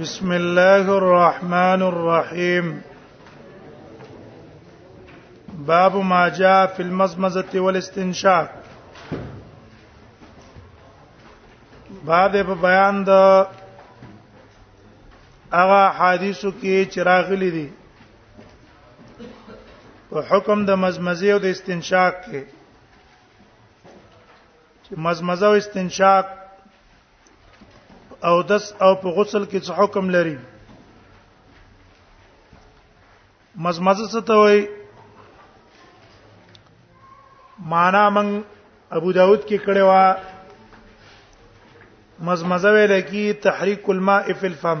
بسم الله الرحمن الرحيم باب ما جاء في المزمزه والاستنشاق باب په بیان د هغه حدیثو کې چې راغلي دي په حکم د مزمزه او د استنشاق کې چې مزمزه او استنشاق او دس او په غسل کې څه حکم لري مزمزه څه ته وایي معنا من ابو داود کې کړه وا مزمزه ویل کی تحریک الماء فی الفم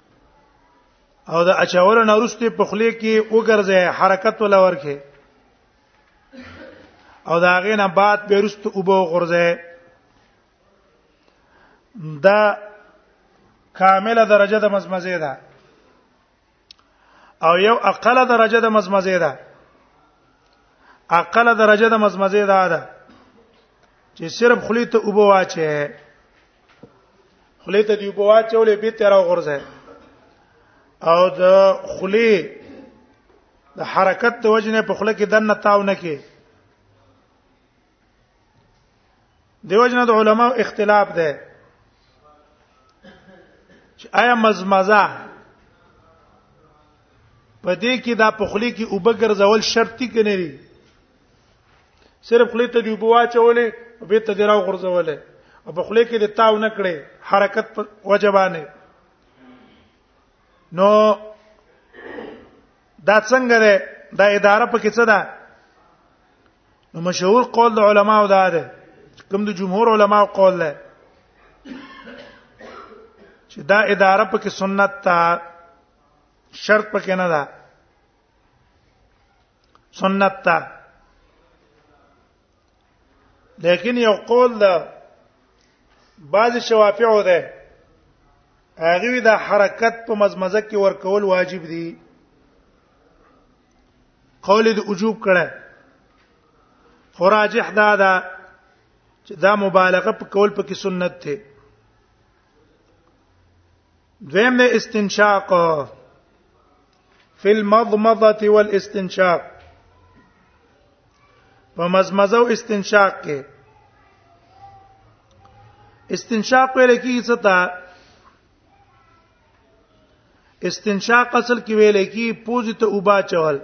او دا اچول نه رسته په خلی کې وګرځي حرکت ولا ورکه او دا غې نه بعد به رسته او به غرځي دا کامله درجه د مزمزه ده او یو اقل درجه د مزمزه ده اقل درجه د مزمزه ده ده چې صرف خلی ته او به واچي خلی ته دی بوا چولې به تیر او غرزه او د خلی د حرکت د وجنه په خله کې دنه تاو نه کې دیو جن د علماء اختلاف ده چې آیا مزمزه په دې کې دا پخلی کې وبګرځول شرط کې نه لري صرف خلی ته دی بوا چولې به ته دراو غرزولې او په خلی کې د تاو نه کړې حرکت پر وجبانه نو دا څنګه ده دا اداره په کې څه ده نو مشهور قول د علماو دا ده کوم د جمهور علماو قول ده چې دا اداره په کې سنت ته شرط پکې نه ده سنت ته لیکن یو قول ده بعض شوافیعو ده هغه د حرکت په مزمزه کې ورکول واجب دي قول د وجوب کړه خو راجح دا ده چې دا مبالغه په کول په کې سنت ده دویم د استنشاق فی المضمضه والاستنشاق په مزمزه او استنشاق کې استنشاق ویل کیږي څه ته استنشاق اصل کې ویل کیږي پوزې ته اوبا چول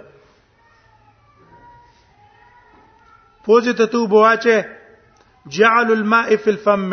پوزې ته تو بواچه جعل الماء فی الفم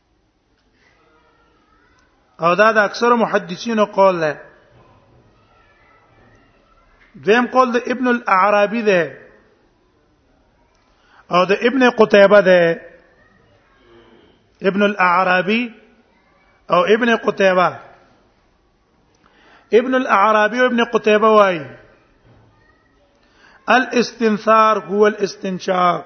او دا د اکثر محدثینو قول ده دیم قول د ابن الاعرابی ده او د ابن قتيبه ده ابن الاعرابی او ابن قتيبه ابن الاعرابی او ابن قتيبه وايي الاستنثار هو الاستنشاق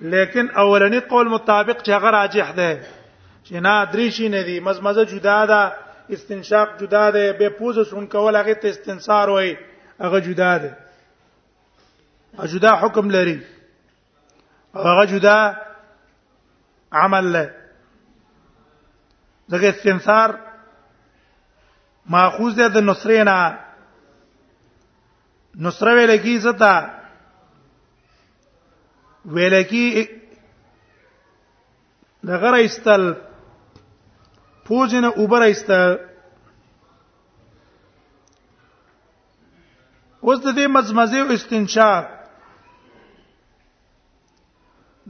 لیکن اولنی قول مطابق چې هغه راجح ده چې نه درې شي نه دي مزمزه جدا ده استنشاق جدا ده به پوزه سون کول هغه ته استنصار وای هغه جدا ده جدا حکم لري هغه جدا عمل له دغه استنصار ماخوذ ده د نصرینا نصره ویل کیږي ویل کی د غره استل پوجنه اوبر استل اوس د دې مزمزه او استنشاق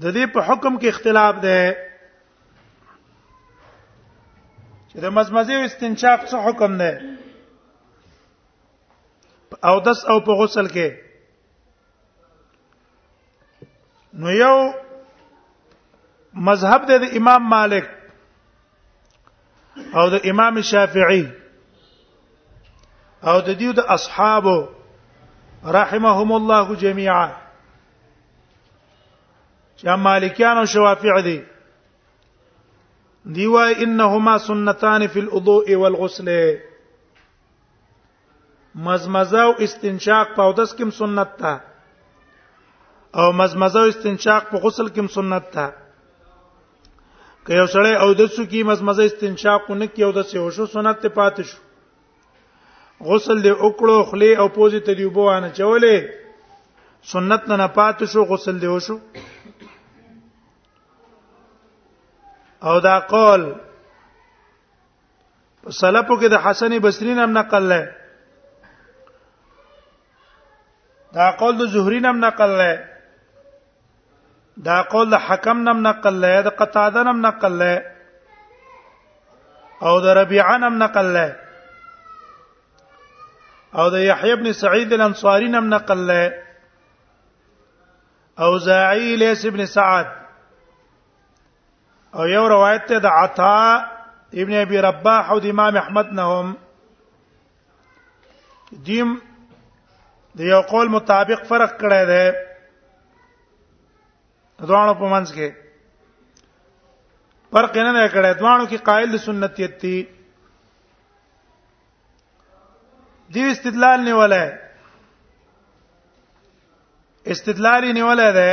د دې په حکم کې اختلاف ده چې د مزمزه او استنشاق څه حکم ده او دس او په غسل کې نو یو مذهب د امام مالک او د امام شافعي او د دیو د اصحابو رحمهم الله جميعا چې مالکیان او شوافیع دي دی وای انهما سنتان فی الوضوء والغسل مزمزه او استنشاق په اودس کې سنت ده او مزمزه او استنشاق په غسل کې سنت ده که یو سړی اودس کې مزمزه استنشاق نه کې اودس یو شو سنت ته پاتې شو غسل دې وکړو خلی او پوزې ته دی وبو نه چولې سنت نه پاتې شو غسل دې وشو او دا قول په سلفو کې د حسن بصری نام نقل لای دا قول د زهری نام نقل لای دا قول د حکم نام نقل لای د قتاده نام نقل لای او د ربيعه نام نقل لای او د يحيى ابن سعيد الانصاري نام نقل لای او زاعي ليس ابن سعد او یو روایت ته د عطا ابن ابي رباح او د امام احمد نه هم دیم د یو قول مطابق فرق کړی دی دوانو په منځ کې فرق نه نه کړی دوانو کې قائل د سنتیت دی دی استدلال نیولای استدلال نیولای دی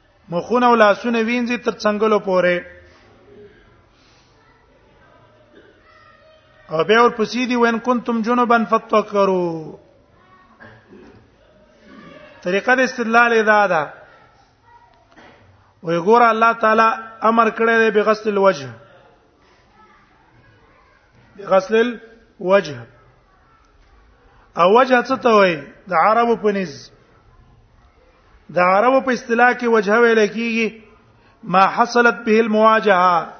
مخونه او لاسونه وینځي تر څنګهلو پورې او به ور پسې دی وین کنتم جنبا فتوکرو طریقه د استدلال ادا ده وی ګور الله تعالی امر کړی دی بغسل الوجه بغسل الوجه او وجه څه ته وای د عربو په نس د عربو په اصطلاح کې وجه ویل کیږي ما حصلت به المواجهه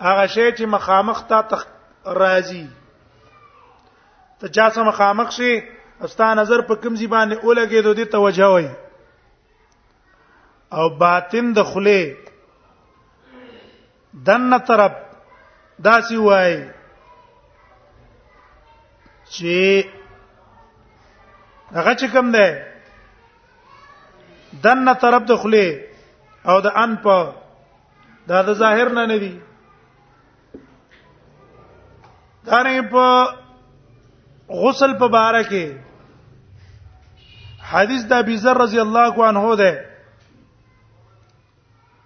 هغه شی چې مخامخ ته تخ... راځي ته چا سره مخامخ شي استا نظر په کوم ځی باندې اولګې دوی ته وجه وای او باطن د خله دنه طرف داسي وای چې هغه چې کوم ده دنه طرف د خله او د ان په دا د ظاهر نه نه دي دارنګ په غسل په باره کې حدیث د ابي ذر رضی الله عنه ده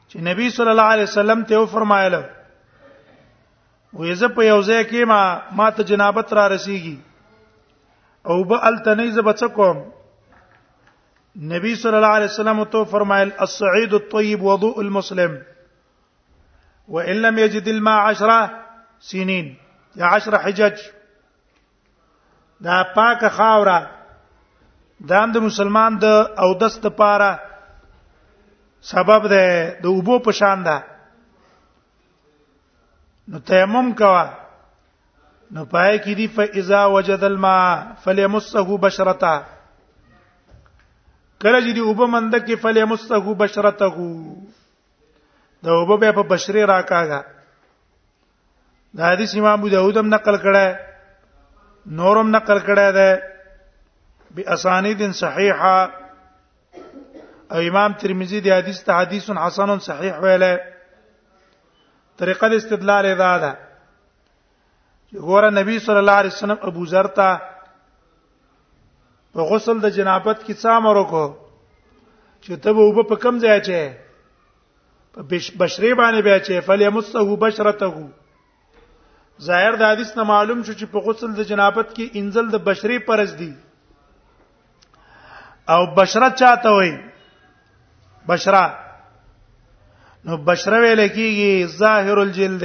چې نبی صلی الله علیه وسلم ته فرمایل وې زه په یو ځای کې ما ما ته جنابت را رسیږي او به التنی ز بچ کوم نبی صلی الله علیه وسلم ته فرمایل الصعید الطیب وضوء المسلم وان لم يجد الماء 10 سنين یا 10 حجج دا پاکه خاوره دا د مسلمان د او دس د پاره سبب ده د وبو په شان ده نو تیمم کوا نو پای کې دی فاذا وجد الماء فليمسه بشرته کله چې دی وبو مند کې فليمسه بشرته د وبو به په بشری راکاګه دا حدیث امام ابو داود هم نقل کړه نورم نقل کړه ده باسانید صحیحه او امام ترمذی دی حدیث ته حدیث حسن صحیح ویله طریقه استدلال ادا ده چې ګوره نبی صلی الله علیه وسلم ابو ذر ته په غسل د جنابت کې څه امر وکړو چې ته به وب په کم ځای چې په بشری باندې بیا چې فلیمسه بشرته ظاهر د حدیث نه معلوم شو چې په غسل د جنابت کې انزل د بشری پرز دی او بشرت چاته وای بشرا نو بشره ویل کیږي ظاهر الجلد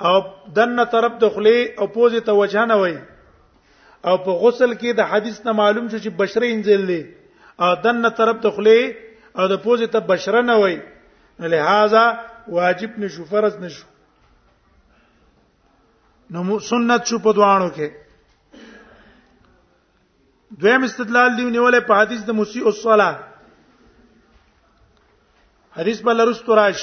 او دنه طرف د خلی او پوزې ته وجهنه وای او په غسل کې د حدیث نه معلوم شو چې بشری انزل دی او دنه طرف د خلی او د پوزې ته بشره نه وای لہذا واجب نشو فرض نشو نو سنت شو په دوانو کې دویم استدلال دی نیولې په حدیث د مسیء الصلاه حدیث بل رست راش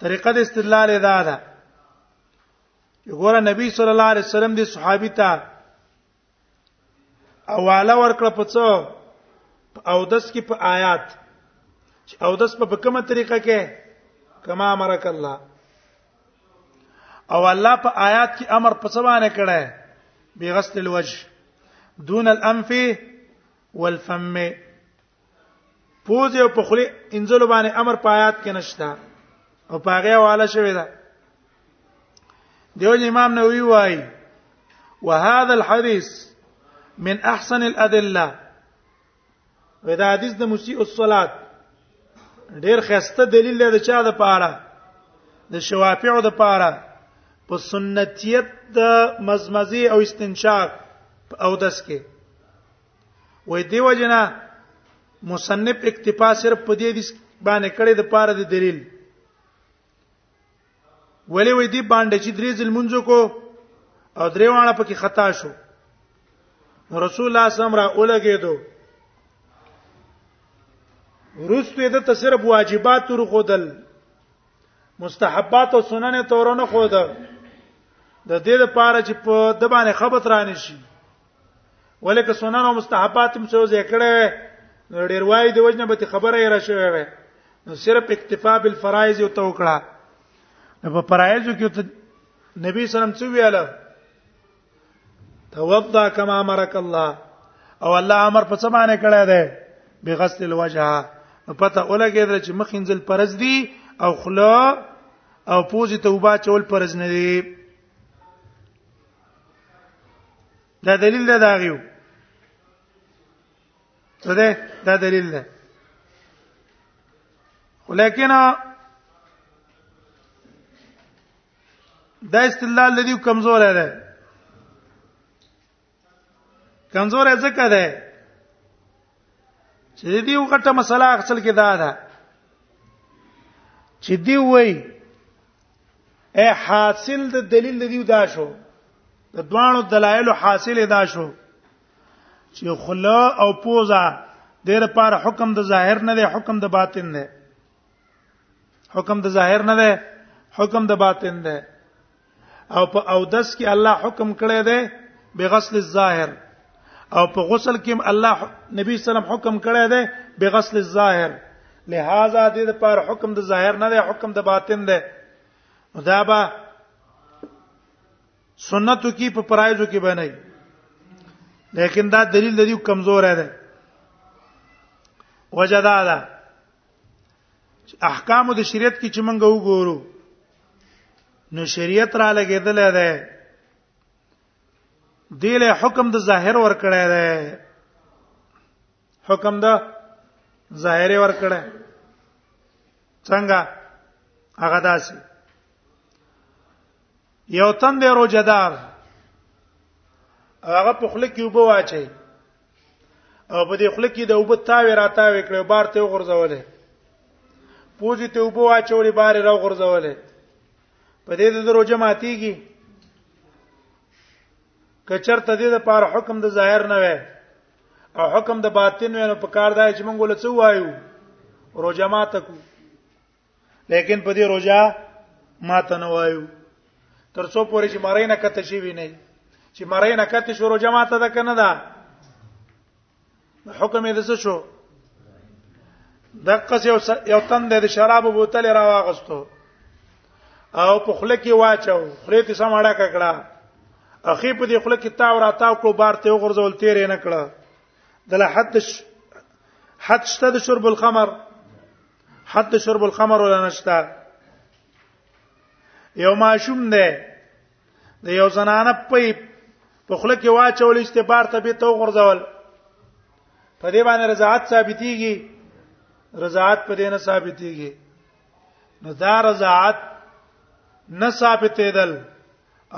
طریقه د استدلال ادا ده وګوره نبی صلی الله علیه وسلم دی صحابي ته اواله ورکړه په څو او دس کې په آیات چې او دس په کومه طریقه کې کما امرک الله او الله په آیات کې امر په څه باندې کړه بغسل الوجه دون الانف والفم پوز یو په خلی انزل باندې امر پایات کې نشتا او پاغه والا شوی دا دیو امام نووي وایي وهذا الحديث من احسن الادله ودا حدیث د مسیء الصلات ډیر خسته دلیل دی چا د پاره د شوافیع د پاره په سنتیت د مزمزه او استنشاق او دس کې وې دیو جنا مصنف اکتفا صرف په دې حدیث باندې کړي د پاره د دلیل ولې وې دی باندې چې درې ځل منځو کو او درې واړه پکې خطا شو رسول الله صلی الله علیه وسلم را اولګېدو ورستو د تصرف واجبات ور خودل مستحبات او سنن تورونه خودل د دې لپاره چې په د باندې خبرت رانه شي ولکه سنن او مستحبات هم څو ذکر نو ډیر وای دی وجنه به خبره را شوی وي نو صرف اکتفا بالفرائض او توکړه نو په فرائض کې ته نبی سلام څو ویاله توضا کما امرک الله او الله امر په څه معنی کړی دی بغسل الوجه پته اولګیدل چې مخینځل پرز دی او خلا او پوزي توبه چول پرز نه دی دا دلیل ده دا غيو څه ده دا دلیل ده ولیکن دا استدلال لدی کمزور دی کمزور ځکه دی چې دې یو غټه مسله اصل کې دا ده چې دی وای اے حاصل د دلیل د دیو دا شو د دوانو دلایل حاصل دا شو چې خلا او پوزا د لپاره حکم د ظاهر نه دی حکم د باطن دی حکم د ظاهر نه دی حکم د باطن دی او په اودس کې الله حکم کړی دی بغسل الظاهر او په غسل کې الله نبی سلام حکم کړی دی به غسل الظاهر لہذا د دې پر حکم د ظاهر نه دی حکم د باطن دی دا به سنتو کې په پرایزو کې باندې لیکن دا دلیل د دې کمزور دی وجدا ده احکام د شریعت کې چې موږ وګورو نو شریعت را لګیدل ده دیله حکم د ظاهر ور کړی دی حکم د ظاهر ور کړی څنګه هغه داسې یو تن دی روزدار هغه په خله کې وبو واچي او په دې خله کې د وبو تاوي راتاوي کړو بار ته وغورځولې پوزي ته وبو واچولې بار را وغورځولې په دې د روزه ماتيږي کچرته دې د پاره حکم د ظاهر نه وي او حکم د باطن وي نو په کار دی چې موږ له څه وایو روزه ماته کو لیکن په دې روزه ماته نه وایو تر څو پورې چې مړې نه کته شي ویني چې مړې نه کته شو روزه ماته ده کنه ده حکم یې دسه شو دغه یو یو تند د شراب بوتل را واغستو او په خله کې واچو خله ته سم اړه کړه اخی په دې خله کې تا ور اتا کو بار ته وغورځول تیرې نه کړه د له حد حد شته د شرب الخمر حد شرب الخمر ولا نشته یو ماشوم نه د یو زنانه په په خله کې واچول استبار ته به تو غرزول په دې باندې رضاعت ثابتيږي رضاعت په دې نه ثابتيږي نو دا رضاعت نه ثابتېدل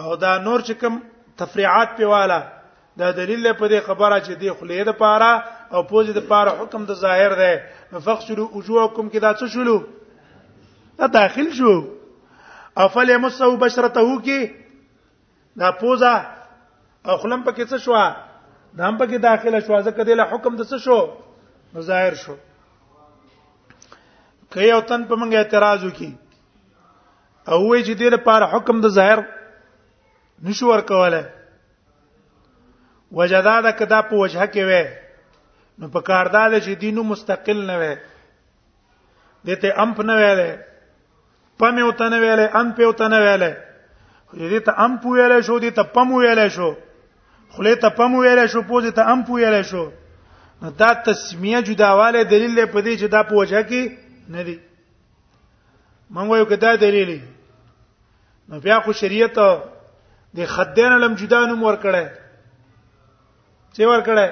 او دا نور چې کوم تفریعات پیواله دا دلیل په دې خبره چې دی خلې د پاره او پوزې د پاره حکم د ظاهر دی نو فغسلوا وجوهکم کې دا څه شلو دا داخل شو افل یمسو بشرته کې دا پوزا او خلم پکې څه شو دا هم پکې داخله شو ځکه دې له حکم د څه شو نو ظاهر شو کای او تن په منګه اعتراض وکي او وې چې دې لپاره حکم د ظاهر نشو ورکواله وجدا دا کدا په وجهه کې وې نو په کار دا چې دینو مستقل نه وې دته امپ نه ویلې پم یو تنه ویلې ان په یو تنه ویلې دې ته امپ ویلې شو دې ته پم ویلې شو خله ته پم ویلې شو پوزې ته امپ ویلې شو دا تسمیه جداواله دلیل په دې چې دا په وجهه کې نه دی مونږ وایو کدا دلیل نو بیا خو شریعت د خدین لم جدا نوم ور کړه چې ور کړه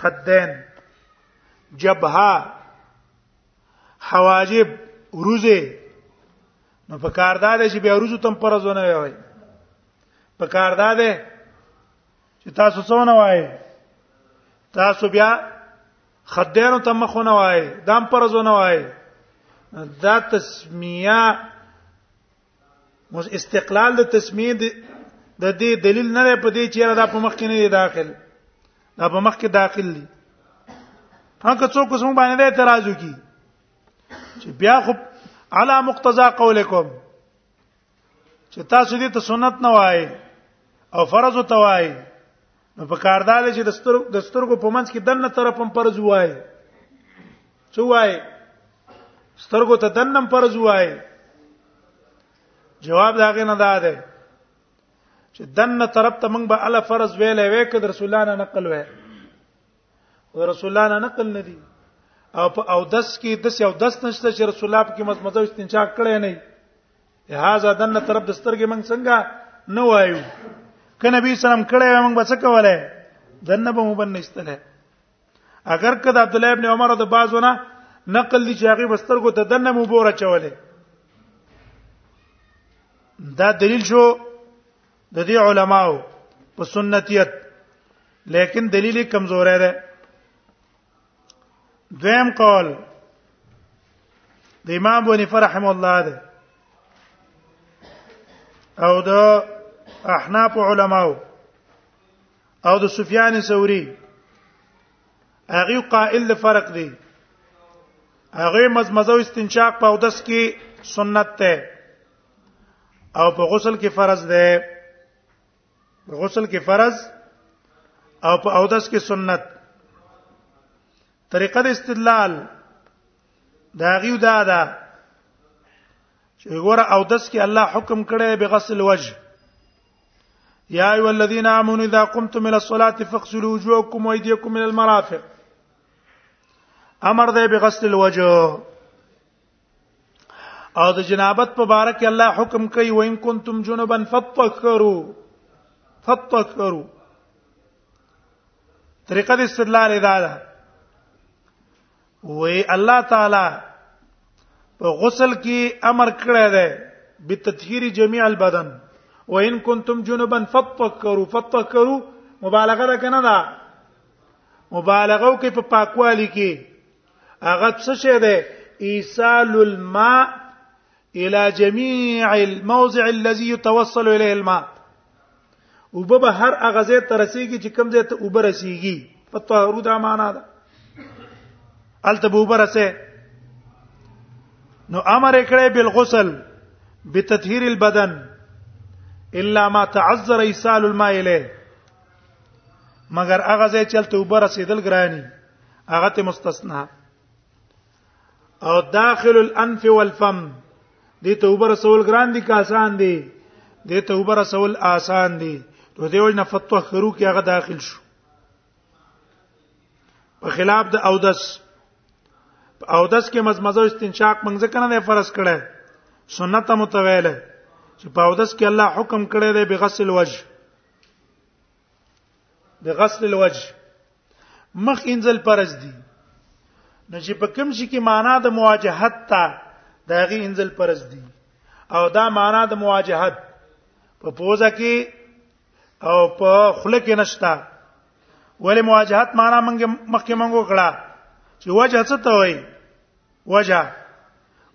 خدین جبهه حواجب روزه نو په کار دا دی چې بیا روزو تم پرځونه وي په کار دا دی چې تاسو څونه وایي تاسو بیا خدانو ته مخونه وای دام پرزونه وای دا تسمیه مس استقلال د تسمیه د دې دلیل نه په دې چې دا په مخ کې نه دی داخل دا په مخ کې داخل دي هغه څوک کوم باندې اعتراض وکي چې بیا خو علا مقتضا قولکم چې تاسو دې ته سنت نه وای او فرض ته وای نو په کاردار چې د سترګو د سترګو په منځ کې دنه طرف هم فرض وای څو وای سترګو ته دنم فرض وای جواب دا غنه دا ده چې دنه طرف ته موږ به ال فرض ویلې وې کړ رسول الله نه نقل وې او رسول الله نه نقل نه دي او په او دس کې د یو دس نشته چې رسول الله په کې مزمزه استنشاق کړي نه هاذا دنه طرف د سترګې موږ څنګه نه وایو ک نبی سلام کړه موږ بچ کوله دنه به مو بنه استله اگر کده عبد الله ابن عمر د بازونه نقل دي چې هغه بسترګو ته دنه مو بوره چوله دا دلیل شو د دې علماو په سنتیت لیکن دلیل کمزور دی دویم قول د امام بونی فرحم الله ده او د احناف علماو او د سفیان ثوری هغه قائل له فرق دی هغه مزمزه او استنشاق په اودس کې سنت ده او په غسل کې فرض ده غسل کې فرض او په اودس کې سنت طریقه د استدلال دا غیو دا ده چې ګوره اودس کې الله حکم کړی به غسل وجه یا ایو الذین آمنوا اذا قمتم الى الصلاه فاغسلوا وجوهكم وايديكم الى المرافق امر دی به غسل الوجه او د جنابت په باره کې الله حکم کوي و ان کنتم جنبا فطهروا فطهروا طریقه د استدلال ادا ده وې الله تعالی په غسل کې امر کړی دی بتطهیر جميع البدن وان کنتم جنبا فطهروا فطهروا مبالغه ده کنه دا مبالغه کوي په پاکوالي کې هغه څه شه ده ایصال الماء الى جميع الموضع الذي يتوصل اليه الماء وبه به هر هغه ځای ته رسیږي چې کوم ځای ته وبه رسیږي په طهرو دا معنا ده الته به وبه رسه نو امر کړی بالغسل بتطهير البدن الا ما تعذر ايصال الماء اليه مګر هغه ځای چې تل وبره سیدل ګرانی هغه ته مستثنا او داخل الانف والفم دې ته وبره سول ګران دي کاسان دي دې ته وبره سول آسان دي نو دیو نه فتوا خرو کې هغه داخل شو په خلاف د اودس اودس کې مزمزه استنشاق منځ کنه نه فرض کړه سنت متویله چې په اودس کې الله حکم کړی دی بغسل وجه د غسل الوجه مخ انزل پرز دي نو چې په کوم شي کې معنا د مواجهت ته دا غي انزل پرز دي او دا معنا د مواجهت په پوزا کې او په خله کې نشتا ولې مواجهت معنا مونږ مخکې مونږ کړه چې وجه څه ته وایي وجه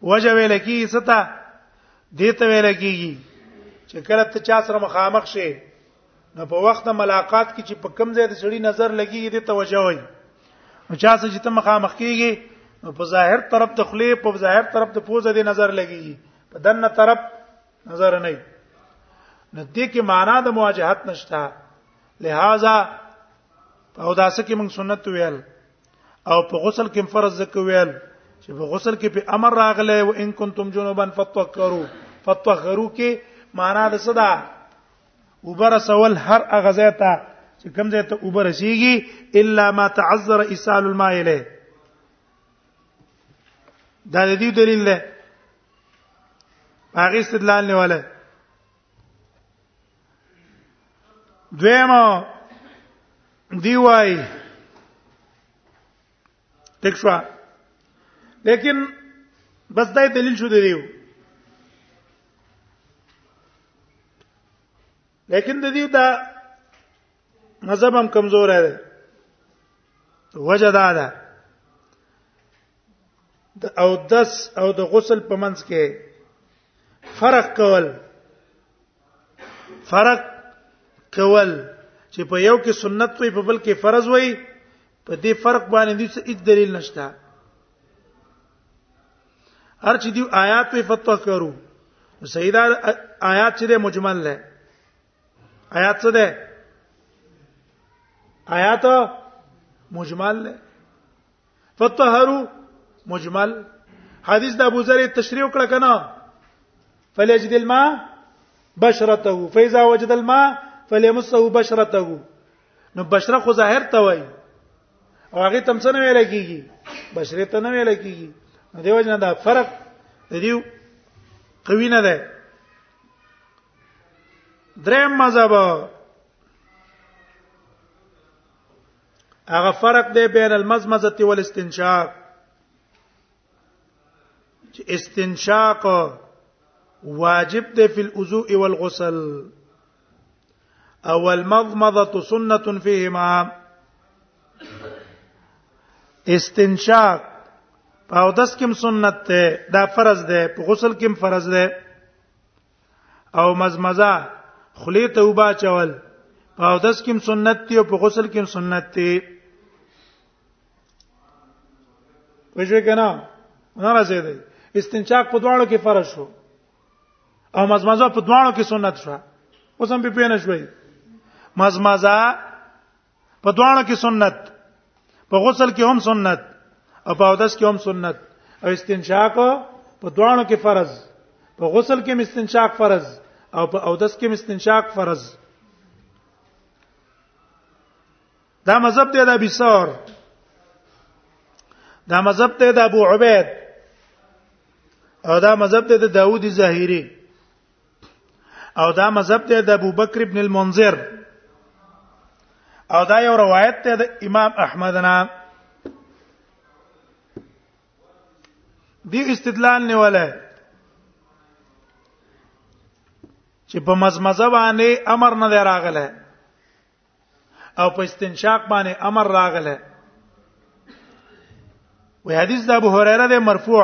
وجه ویل کیږي ستا دته ویل کیږي چې کله ته چا سره مخامخ شې نو په وخت ملاقات کې چې په کم ځای د سړي نظر لګي دې توجه وي نو چا سره چې ته مخامخ کیږي نو په ظاهر طرف د خلی په ظاهر طرف د پوزه دې نظر لګي په دنه طرف نظر نه نه دې کې معنا د مواجهت نشته لہذا او داسه کې موږ سنت ویل او په غسل کې فرض ذکر ویل چې په غسل کې په امر راغله او ان کنتم جنبا فتطهروا فتطهروا کې معنا د صدا وبر سوال هر اغزه ته چې کوم ځای ته وبر شيږي الا ما تعذر اسال الماء له دا دې دلیل له هغه استدلال نه ولا دیمه دی وای ټیک شو لیکن بس دا دلیل شو دی دیو لیکن د دې دا مذهب هم کمزور دی وجه دا ده د او دس او د غسل په منځ کې فرق کول فرق کول چې په یو کې سنت وي په بل کې فرض وي په دې فرق باندې دې څه هیڅ دلیل نشته هر چې دی آیات په فتوا کرو سیدا آیات چې مجمل ده آیات څه ده آیات مجمل ده فطهروا مجمل حدیث د ابو ذر تشریح کړه کنه فلیجد الماء بشرته فاذا وجد الماء فليمسه بشرته نو بشره خو ظاهر ته وای او هغه تم څه نه ویل کیږي بشره ته نه ویل کیږي نو دیو جن دا فرق د دیو قوی نه ده دریم مذهب هغه فرق دی بین المزمزه والاستنشاق چې استنشاق واجب دی فی الوضوء والغسل او المضمضه سنه فيهما استنشاق او داس کوم سنت ده دا فرض ده په غسل کوم فرض ده او مزمزه خلی ته وبا چول په اودس کې سنت دی او په غسل کې سنت دی پښې کنه نه راځي دی استنشاق په دواړو کې فرض شو او مزمزه په دواړو کې سنت شو اوس هم په پینې شوي مزمزه په دواړو کې سنت په غسل کې هم سنت او په اودس کې هم سنت او استنشاق په دواړو کې فرض په غسل کې استنشاق فرض او په اودس کې استنشاق فرض دا مذهب دی د ابي ثور دا مذهب دی د ابو عبید او دا مذهب دی د داوود ظاهری او دا مذهب دی د ابو بکر ابن المنذر او دا یو روایت دی د امام احمد نه دی استدلال نیولای چې په مزمزه باندې امر نه دی راغله او په استنشاق باندې امر راغله وی حدیث د ابو هريره دی مرفوع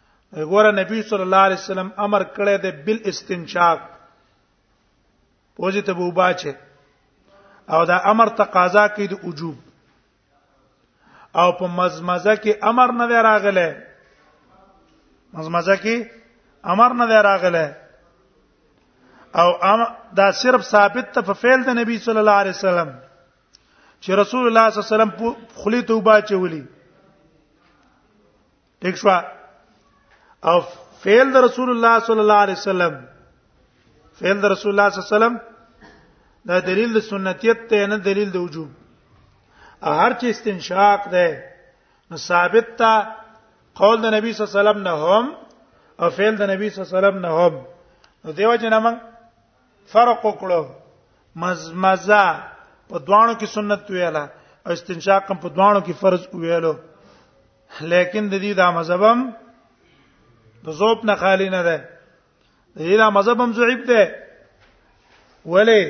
ګوره نبی صلی الله علیه وسلم امر کړی دی بل استنشاق پوزې ته وباچه او دا امر تقاضا کوي د وجوب او په مزمزه کې امر نه دی راغلی مزمزه کې امر نه دی راغلی او دا صرف ثابت ته په فعل د نبی صلی الله علیه وسلم چې رسول الله صلی الله علیه وسلم خلی توبه چولی ٹھیک شو او فعل د رسول الله صلی الله علیه وسلم فعل د رسول الله صلی الله علیه وسلم دا دلیل د سنتیت ته نه دلیل د وجوب هر چې استنشاق ده نو ثابت تا قول د نبی صلی الله علیه وسلم نه هم او فعل د نبی صلی الله علیه وسلم نه هم نو دیو جن موږ فرق وکړو مزمزه په دوانو کې سنت ویلا او استنشاق هم په دوانو کې فرض ویلو لیکن د دې دا مذهبم د زوب نه خالی نه ده د دې دا مذهبم ضعیف ده ولی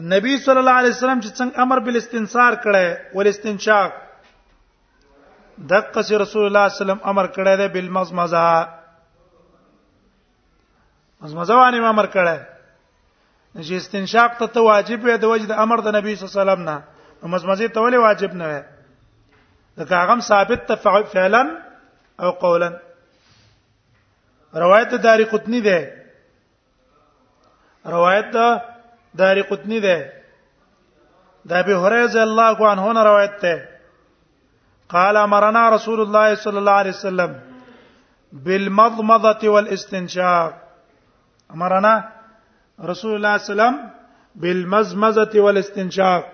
نبی صلی الله علیه وسلم چې څنګه امر بل استنصار کړي ول استنشاق دقه رسول الله صلی الله علیه وسلم امر کړی دی بل مزمزه مزمزه باندې امر کړی چې استنشاق ته ته واجب وي د وجه د امر د نبی صلی الله علیه وسلم نه نو مزمزه ته ولې واجب نه وي دا هغه ثابت ته فعلا او قولا روایت داری قطنی ده روایت داری قطنی ده د ابي هريره الله عنه نه روایت ده قال امرنا رسول الله صلى الله عليه وسلم بالمضمضه والاستنشاق امرنا رسول الله صلی الله علیه وسلم بالمزمزه والاستنشاق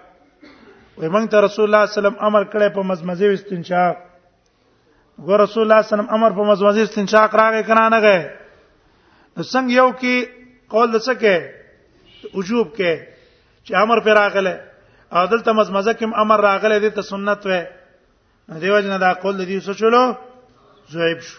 وای مونږ ته رسول الله صلی الله علیه وسلم امر کړی په مزمزه او استنشاق ګور رسول الله صلی الله علیه وسلم امر په مزمزه استنشاق راغی کنه نه غی نو څنګه یو کې قول د څه کې وجوب کې چې امر پر راغله او دلته مزمزه کې امر راغله دې ته سنت وې دیو جن دا قول دې وسچلو زویب شو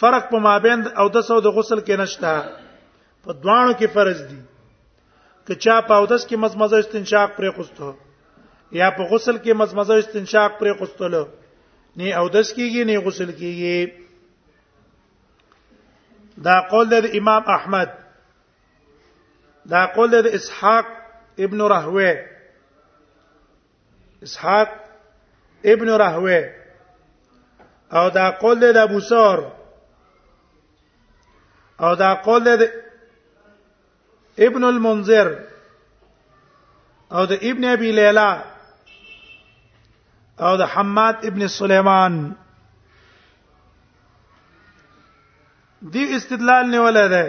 فرق په مابین او د سود غسل کې نشته په دوانو کې فرض دي که چا په اودس کې مزمزه استنشاق پرې خوسته یا په غسل کې مزمزه استنشاق پرې خوستل نه اودس کیږي نه غسل کیږي دا قول د امام احمد دا قول د اسحاق ابن رهوه اسحاق ابن راهوی او دا قول د ابو ثور او دا قول د ابن المنذر او د ابن ابي ليلى او د حماد ابن سليمان دی استدلال نیولای دی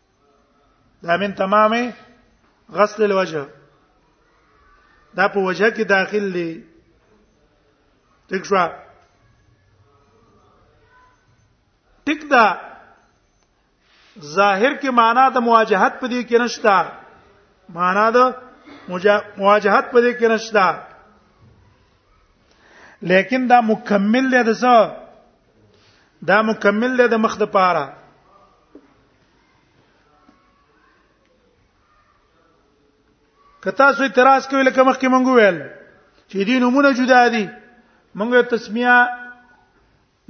دا من تمامه غسل الوجه دا په وجه کې داخل دی ټیک شو ټیک دا ظاهر کې معنا د مواجهت په دې کې نشتا معنا د مواجهت په دې کې نشتا لیکن دا مکمل دی د څه دا مکمل دی د مخ د پاره که تاسو اعتراض کوئ لکه مخکې مونږ ویل چې دین نمونه جدا دي مونږه تسمیه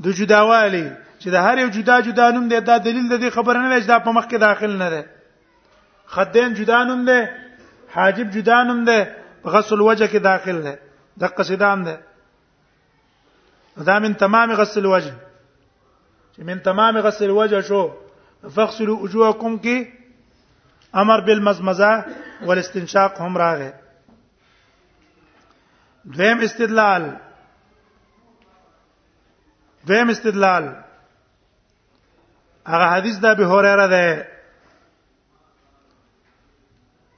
د جداوالي چې د هر یو جدا جدا نوم دی دا دلیل د دې خبره نه لږ دا په مخ کې داخل نه دی خدین جدا نوم دی حاجب جدا نوم دی غسل وجه کې داخل دی د قصیدام دی دا من تمام غسل الوجه چې من تمام غسل الوجه شو فغسلوا وجوهكم کې امر بالمزمزه والاستنشاق هم راغی دویم استدلال دویم استدلال هغه حدیث د ابي هريره ده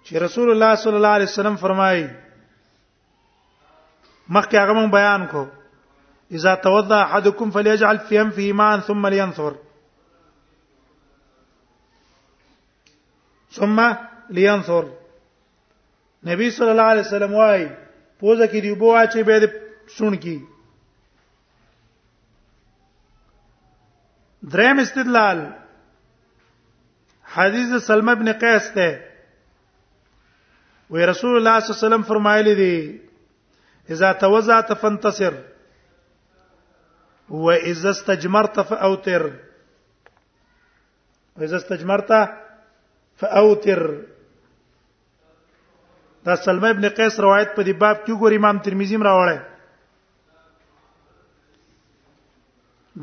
چې رسول الله صلی الله علیه وسلم فرمایي مخکې هغه مون بیان کو اذا توضا احدكم فليجعل في انفه ماء ثم لينثر ثم لينثر نبی صلی الله علیه وسلم وايي پوزه کې دی بو اچي به سن کی دریم استدلال حدیث سلمہ ابن قیس ته وی رسول الله صلی الله علیه وسلم فرمایلی دی اذا توزعت فانتصر واذا استجمرت فاوتر واذا استجمرت فاوتر دا سلمہ ابن قیس روایت په دې باب کې ګور امام ترمذی راوړی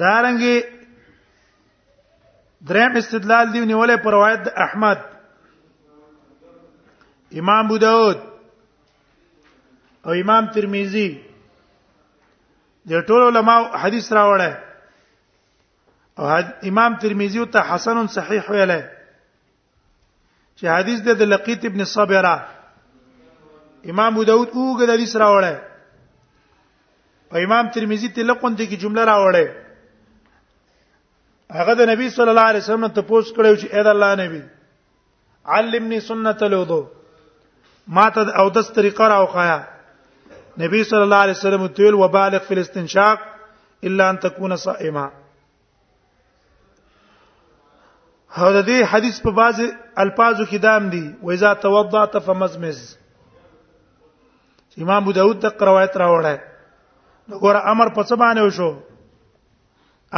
دارنګي دریم استدلال دی نیولې پر روایت احمد امام ابو داود او امام ترمذی د ټول علماء حدیث راوړل او امام ترمذی ته حسن صحیح ویل چې حدیث د لقیت ابن صبره امام ابو داود اوګه د حدیث راوړی او امام ترمذی ته لقون ته کی جمله راوړی هغه د نبی صلی الله علیه وسلم ته پوښت کړو چې اې د الله نبی علمني سنت الوضو ما ته او دس طریقه راوخایا نبی صلی الله علیه وسلم تول وبالغ فی الاستنشاق الا ان تكون صائما او د دې حدیث په بعض الفاظو کې دام دي و اذا توضعت فمزمز امام ابو داود د روایت راوړی وګوره امر په څه باندې وشو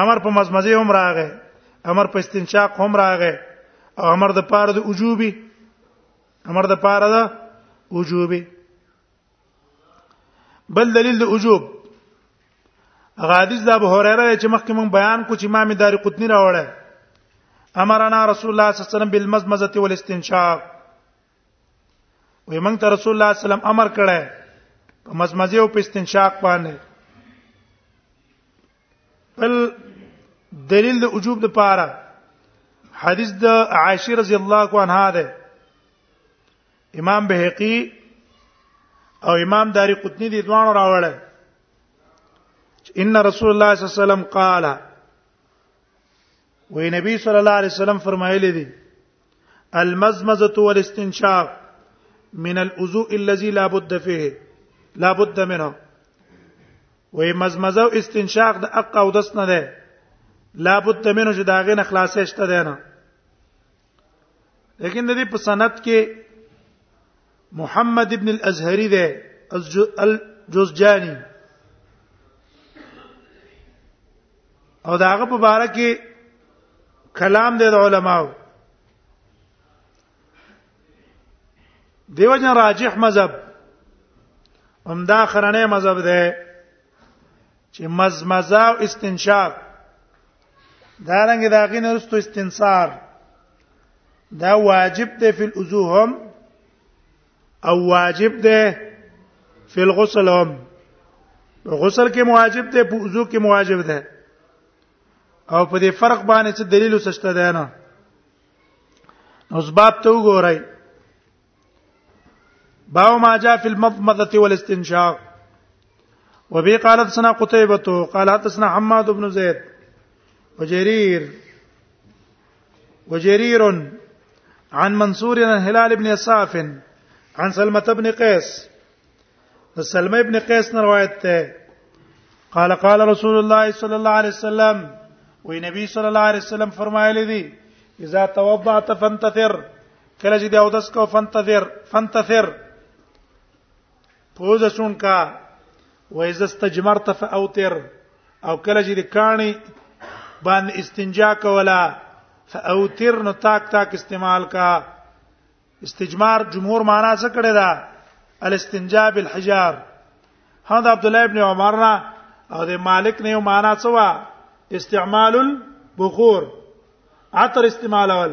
امر په مزمزه هم راغی امر په استنشاق هم راغی او امر د پاره د وجوبي امر د پاره د وجوبي بل دلیل د وجوب هغه حدیث د ابو هريره چې مخکې مون بیان کو چې امام دار قطنی راوړل امرنا رسول الله صلی الله علیه وسلم بالمزمزه والاستنشاق وې مونږ ته رسول الله صلی الله علیه وسلم امر کړی په مزمزه او په استنشاق باندې بل دلیل د وجوب د پاره حدیث د عائشه رضی الله عنها ده امام بهقي او امام داری قطنی دي دوانو راوړل ان رسول الله صلی الله علیه وسلم قال وی نبی صلی الله علیه وسلم فرمایلی دي المزمزه والاستنشاق من الوضوء الذي لا بد فيه لا بد منه وی مزمزه او استنشاق د اق او دس نه ده لا بد منه چې داغه نه خلاصې شته ده نه لیکن د دې په سند کې محمد ابن الازهری ده الجزجانی او دا هغه په باره کې کلام دی د علماو دیو جن راجح مذهب همدا خرنه مذهب ده چې مزمزه او استنشاق دا رنګ دا غین رستو استنصار دا واجب دی فی الوضوهم او واجب دی فی الغسل هم غسل کې واجب دی په وضو کې واجب دی او په دې فرق باندې څه دلیل وسشته دی نه اوس باب ته وګورئ باو ما جاء في المضمضه والاستنشاق وبه قالت سنا قتيبة قال حدثنا حماد بن زيد وجرير وجرير عن منصور عن هلال بن صاف عن سلمة بن قيس سلمة بن قيس روایت قال قال رسول الله صلى الله عليه وسلم وی نبی صلى الله عليه وسلم فرمایلی دي اذا توضعت فانتثر کله چې دا اودس کو فنتظر فنتظر پوزه شون کا وایز استجمرت فاوتر او کله چې د کانی باندې استنجا کولا فاوتر نو تاک تاک استعمال کا استجمار جمهور معنا څه کړی دا الاستنجا بالحجار هند عبد الله ابن عمر را او د مالک نه یو معنا څه وا استعمال البخور عطر استعمال اول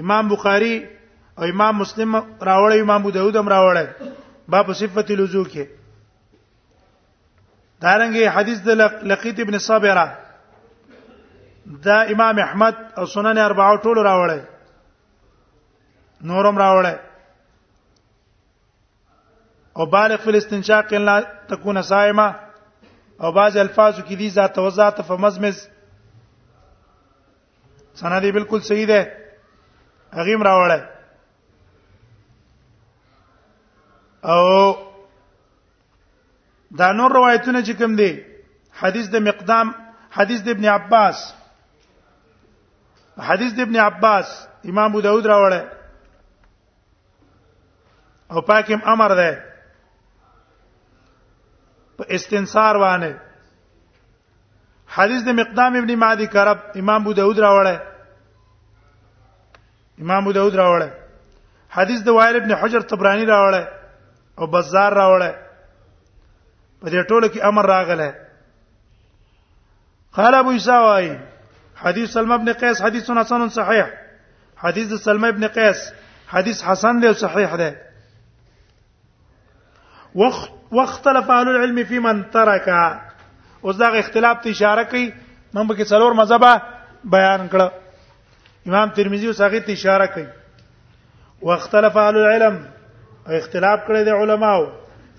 امام بخاری او امام مسلم راوړی امام ابو داود هم راوړی باب صفت الوضو کې دارنګه حدیث د لقیت ابن صابره دا امام احمد او سنن اربعه ټول راوړی نورم راوړی او بالغ فی الاستنشاق ان لا تكون صائمه او بعض الفاظ کې دي ذات وذات فمزمز سنا دی بالکل صحیح ده هغه راوړل او دا نور روایتونه چې کوم دي حدیث د مقدام حدیث د ابن عباس حدیث د ابن عباس امام ابو داود راوړل او پاکم امر ده په استنصار باندې حدیث د مقدام ابن معدی کرب امام ابو داود راوړی امام ابو داود راوړی حدیث د وائل ابن حجر طبرانی راوړی او بازار راوړی په دې ټولو کې امر راغله قال ابو عيسى واي حديث سلمى ابن قيس حديث حسن صحيح حديث سلمى ابن قيس حديث حسن له صحيح ده وخت واختلف اهل العلم في من ترك اوس دا اختلاف ته اشاره کوي من به کې څلور مذهبه بیان کړ امام ترمذی اوس هغه ته اشاره کوي واختلف اهل العلم اختلاف کړی د علماو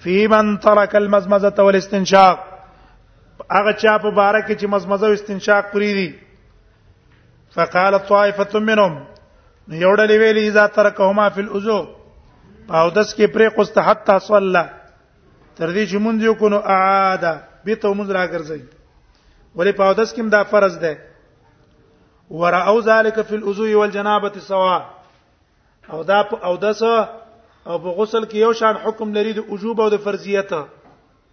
فی من ترک المزمزه والاستنشاق هغه چا په باره کې چې مزمزه او استنشاق پری دي فقال طائفه منهم یو ډلې ویلي اذا ترکهما فی الوضو او داس کې پرې قست حتا صلى تر دې چې مونږ یو کونو اعاده به ته مونږ راګرځي ولې په او داس کې دا فرض ده ورأو ذلك في الوضو والجنابه سواء او دا او داس او په غسل کې یو شان حکم لري د وجوب او د فرضیت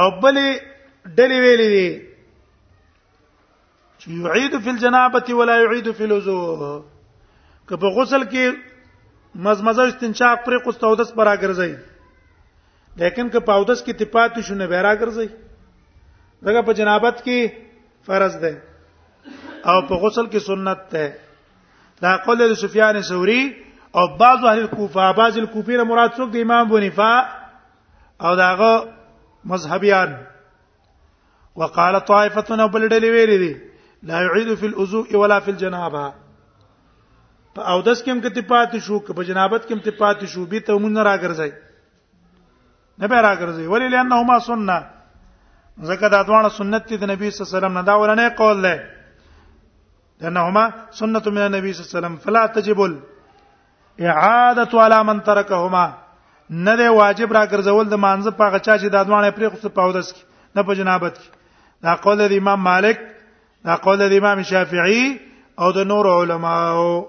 او بلې ډلې ویلې دي چې يعيد في الجنابه ولا يعيد في الوضوء که په غسل کې مزمزه استنشاق پر قصته او دس پر راګرځي لیکن که په اودس کې تپات شونه به راګرځي دغه په جنابت کې فرض ده او په غسل کې سنت ده دا قول د سفیان ثوری او بعض اهل کوفه بعض الکوفی نه مراد څوک د امام بنفا او داغه مذهبيان وقال طائفه بل ډلې ویلې دي لا يعيد في الوضوء ولا في الجنابه او داس کوم کې تپات شو که په جنابت کې تپات شو به ته مون راګرځي نه به راګرځي ولې لانهما سنت زکه دا دوه سنت دي د نبی صلی الله علیه وسلم نه دا ورنه قول ده لانهما سنت من النبي صلی الله علیه وسلم فلا تجب اعاده على من تركهما نه دی واجب را ګرځول د مانزه په غچا چې د ادوانې پرې خو په اودس کې نه په جنابت کې دا قول د امام مالک دا قول د امام شافعي او د نور علماو